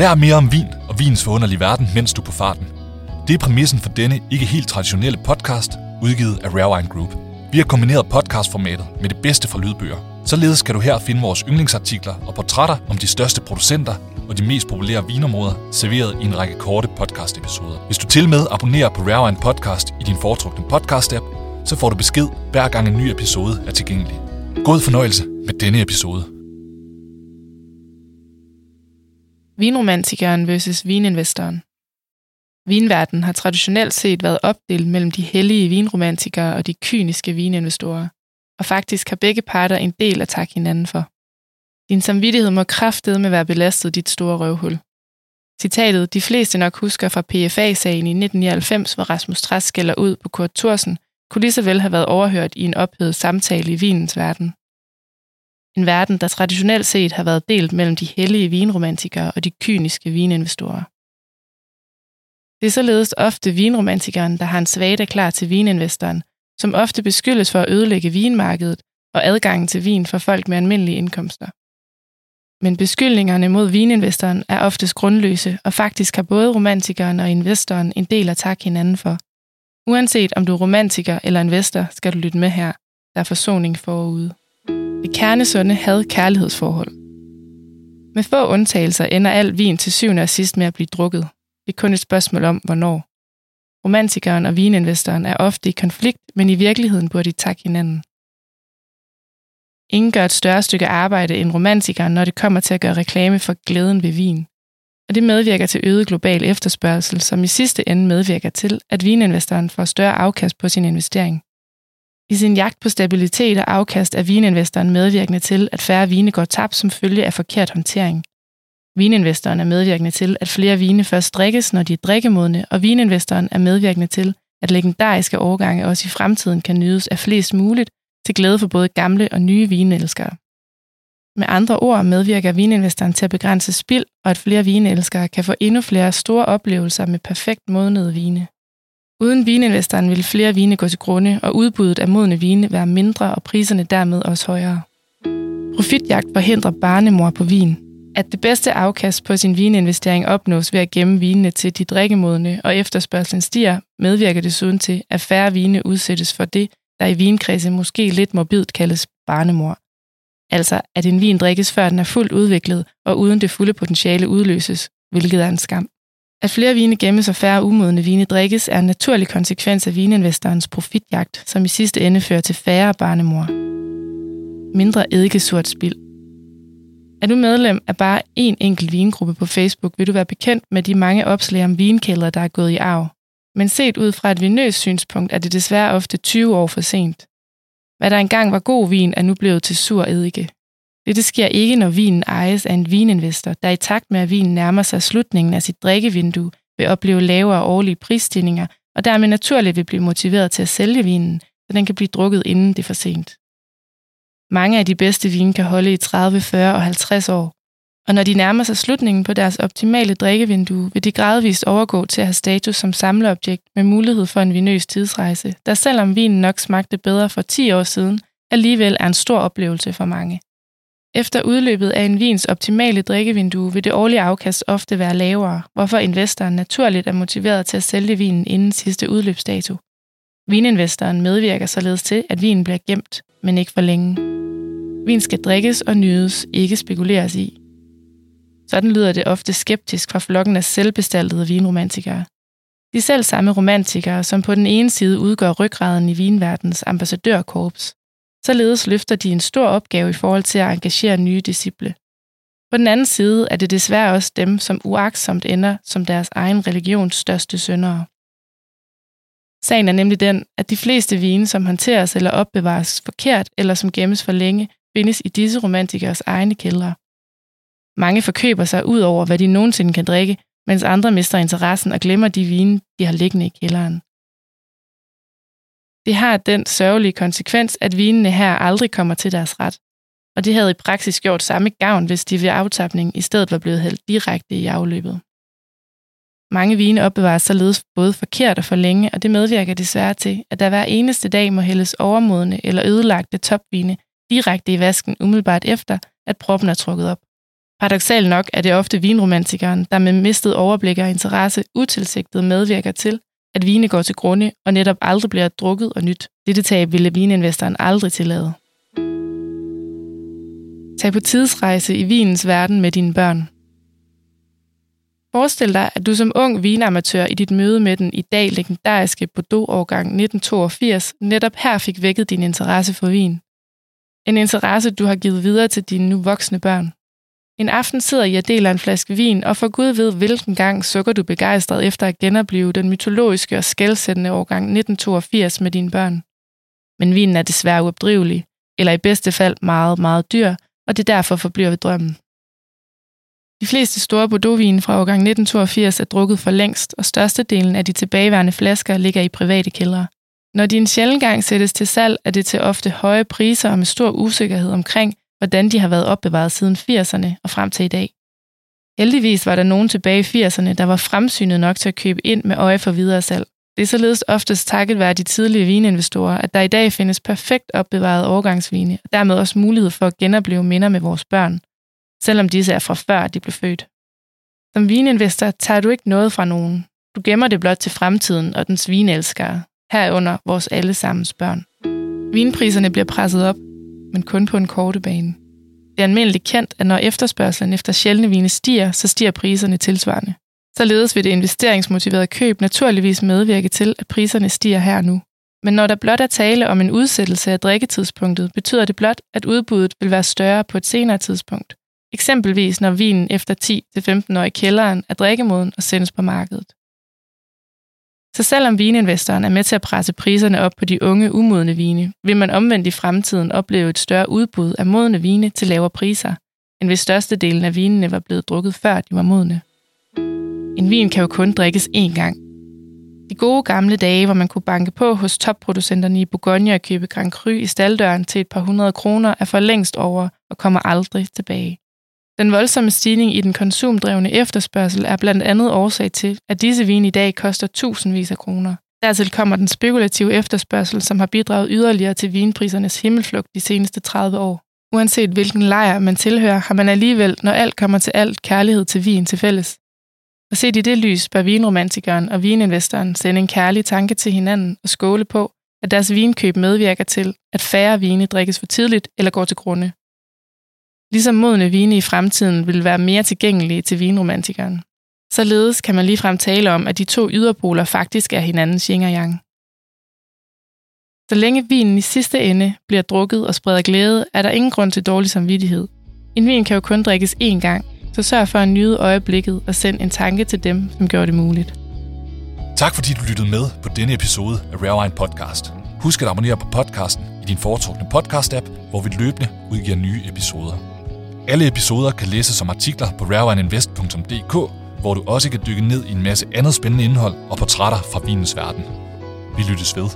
Lær mere om vin og vins forunderlige verden, mens du er på farten. Det er præmissen for denne ikke helt traditionelle podcast, udgivet af Rare Wine Group. Vi har kombineret podcastformatet med det bedste fra lydbøger. Således kan du her finde vores yndlingsartikler og portrætter om de største producenter og de mest populære vinområder, serveret i en række korte podcast-episoder. Hvis du til med abonnerer på Rare Wine Podcast i din foretrukne podcast-app, så får du besked hver gang en ny episode er tilgængelig. God fornøjelse med denne episode. Vinromantikeren versus vininvestoren. Vinverdenen har traditionelt set været opdelt mellem de hellige vinromantikere og de kyniske vininvestorer, og faktisk har begge parter en del at takke hinanden for. Din samvittighed må med være belastet dit store røvhul. Citatet, de fleste nok husker fra PFA-sagen i 1999, hvor Rasmus Træs skælder ud på Kurt Thorsen, kunne lige så vel have været overhørt i en ophedet samtale i vinens verden. En verden, der traditionelt set har været delt mellem de hellige vinromantikere og de kyniske vininvestorer. Det er således ofte vinromantikeren, der har en svage klar til vininvestoren, som ofte beskyldes for at ødelægge vinmarkedet og adgangen til vin for folk med almindelige indkomster. Men beskyldningerne mod vininvestoren er oftest grundløse, og faktisk har både romantikeren og investoren en del at takke hinanden for. Uanset om du er romantiker eller investor, skal du lytte med her. Der er forsoning forude. Kernesunde had kærlighedsforhold. Med få undtagelser ender al vin til syvende og sidst med at blive drukket. Det er kun et spørgsmål om, hvornår. Romantikeren og vininvestoren er ofte i konflikt, men i virkeligheden burde de takke hinanden. Ingen gør et større stykke arbejde end romantikeren, når det kommer til at gøre reklame for glæden ved vin. Og det medvirker til øget global efterspørgsel, som i sidste ende medvirker til, at vininvestoren får større afkast på sin investering. I sin jagt på stabilitet og afkast er vininvestoren medvirkende til, at færre vine går tabt som følge af forkert håndtering. Vininvestoren er medvirkende til, at flere vine først drikkes, når de er drikkemodne, og vininvestoren er medvirkende til, at legendariske årgange også i fremtiden kan nydes af flest muligt, til glæde for både gamle og nye vinelskere. Med andre ord medvirker vininvestoren til at begrænse spild, og at flere vinelskere kan få endnu flere store oplevelser med perfekt modnede vine. Uden vininvestoren vil flere vine gå til grunde, og udbuddet af modne vine være mindre, og priserne dermed også højere. Profitjagt forhindrer barnemor på vin. At det bedste afkast på sin vininvestering opnås ved at gemme vinene til de drikkemodne, og efterspørgselen stiger, medvirker desuden til, at færre vine udsættes for det, der i vinkredse måske lidt morbidt kaldes barnemor. Altså, at en vin drikkes før den er fuldt udviklet og uden det fulde potentiale udløses, hvilket er en skam. At flere vine gemmes og færre umodne vine drikkes er en naturlig konsekvens af vininvestorens profitjagt, som i sidste ende fører til færre barnemor. Mindre eddikesurt spild. Er du medlem af bare én enkelt vingruppe på Facebook, vil du være bekendt med de mange opslag om vinkældre, der er gået i arv. Men set ud fra et vinøs synspunkt er det desværre ofte 20 år for sent. Hvad der engang var god vin, er nu blevet til sur eddike. Dette sker ikke, når vinen ejes af en vininvestor, der i takt med, at vinen nærmer sig slutningen af sit drikkevindue, vil opleve lavere årlige prisstigninger, og dermed naturligt vil blive motiveret til at sælge vinen, så den kan blive drukket inden det er for sent. Mange af de bedste vine kan holde i 30, 40 og 50 år, og når de nærmer sig slutningen på deres optimale drikkevindue, vil de gradvist overgå til at have status som samleobjekt med mulighed for en vinøs tidsrejse, der selvom vinen nok smagte bedre for 10 år siden, alligevel er en stor oplevelse for mange. Efter udløbet af en vins optimale drikkevindue vil det årlige afkast ofte være lavere, hvorfor investoren naturligt er motiveret til at sælge vinen inden sidste udløbsdato. Vininvestoren medvirker således til, at vinen bliver gemt, men ikke for længe. Vin skal drikkes og nydes, ikke spekuleres i. Sådan lyder det ofte skeptisk fra flokken af selvbestaltede vinromantikere. De selv samme romantikere, som på den ene side udgør ryggraden i vinverdens ambassadørkorps, således løfter de en stor opgave i forhold til at engagere nye disciple. På den anden side er det desværre også dem, som uagtsomt ender som deres egen religions største syndere. Sagen er nemlig den, at de fleste vine, som håndteres eller opbevares forkert eller som gemmes for længe, findes i disse romantikers egne kældre. Mange forkøber sig ud over, hvad de nogensinde kan drikke, mens andre mister interessen og glemmer de vine, de har liggende i kælderen. Det har den sørgelige konsekvens, at vinene her aldrig kommer til deres ret. Og det havde i praksis gjort samme gavn, hvis de ved aftapning i stedet var blevet hældt direkte i afløbet. Mange vine opbevares således både forkert og for længe, og det medvirker desværre til, at der hver eneste dag må hældes overmodne eller ødelagte topvine direkte i vasken umiddelbart efter, at proppen er trukket op. Paradoxalt nok er det ofte vinromantikeren, der med mistet overblik og interesse utilsigtet medvirker til, at vine går til grunde og netop aldrig bliver drukket og nyt. Dette tab ville vininvestoren aldrig tillade. Tag på tidsrejse i vinens verden med dine børn. Forestil dig, at du som ung vinamatør i dit møde med den i dag legendariske Bordeaux-årgang 1982 netop her fik vækket din interesse for vin. En interesse, du har givet videre til dine nu voksne børn. En aften sidder I og deler en flaske vin, og for Gud ved, hvilken gang sukker du begejstret efter at genopleve den mytologiske og skældsættende årgang 1982 med dine børn. Men vinen er desværre uopdrivelig, eller i bedste fald meget, meget dyr, og det derfor forbliver ved drømmen. De fleste store Bordeaux-vine fra årgang 1982 er drukket for længst, og størstedelen af de tilbageværende flasker ligger i private kældre. Når de en sjældent gang sættes til salg, er det til ofte høje priser og med stor usikkerhed omkring, hvordan de har været opbevaret siden 80'erne og frem til i dag. Heldigvis var der nogen tilbage i 80'erne, der var fremsynet nok til at købe ind med øje for videre salg. Det er således oftest takket være de tidlige vininvestorer, at der i dag findes perfekt opbevaret overgangsvine, og dermed også mulighed for at genopleve minder med vores børn, selvom disse er fra før de blev født. Som vininvestor tager du ikke noget fra nogen. Du gemmer det blot til fremtiden og dens vinelskere, herunder vores allesammens børn. Vinpriserne bliver presset op, men kun på en korte bane. Det er almindeligt kendt, at når efterspørgselen efter sjældne vine stiger, så stiger priserne tilsvarende. Således vil det investeringsmotiverede køb naturligvis medvirke til, at priserne stiger her nu. Men når der blot er tale om en udsættelse af drikketidspunktet, betyder det blot, at udbuddet vil være større på et senere tidspunkt. Eksempelvis når vinen efter 10-15 år i kælderen er drikkemoden og sendes på markedet. Så selvom vininvestoren er med til at presse priserne op på de unge, umodne vine, vil man omvendt i fremtiden opleve et større udbud af modne vine til lavere priser, end hvis størstedelen af vinene var blevet drukket før de var modne. En vin kan jo kun drikkes én gang. De gode gamle dage, hvor man kunne banke på hos topproducenterne i Bourgogne og købe Grand Cru i staldøren til et par hundrede kroner, er for længst over og kommer aldrig tilbage. Den voldsomme stigning i den konsumdrevne efterspørgsel er blandt andet årsag til, at disse vine i dag koster tusindvis af kroner. Dertil kommer den spekulative efterspørgsel, som har bidraget yderligere til vinprisernes himmelflugt de seneste 30 år. Uanset hvilken lejr man tilhører, har man alligevel, når alt kommer til alt, kærlighed til vin til fælles. Og set i det lys bør vinromantikeren og vininvestoren sende en kærlig tanke til hinanden og skåle på, at deres vinkøb medvirker til, at færre vine drikkes for tidligt eller går til grunde. Ligesom modne vine i fremtiden vil være mere tilgængelige til vinromantikeren. Således kan man ligefrem tale om, at de to yderpoler faktisk er hinandens yin og yang. Så længe vinen i sidste ende bliver drukket og spreder glæde, er der ingen grund til dårlig samvittighed. En vin kan jo kun drikkes én gang, så sørg for at nyde øjeblikket og send en tanke til dem, som gør det muligt. Tak fordi du lyttede med på denne episode af Rare Wine Podcast. Husk at abonnere på podcasten i din foretrukne podcast-app, hvor vi løbende udgiver nye episoder. Alle episoder kan læses som artikler på rarewineinvest.dk, hvor du også kan dykke ned i en masse andet spændende indhold og portrætter fra vinens verden. Vi lyttes ved.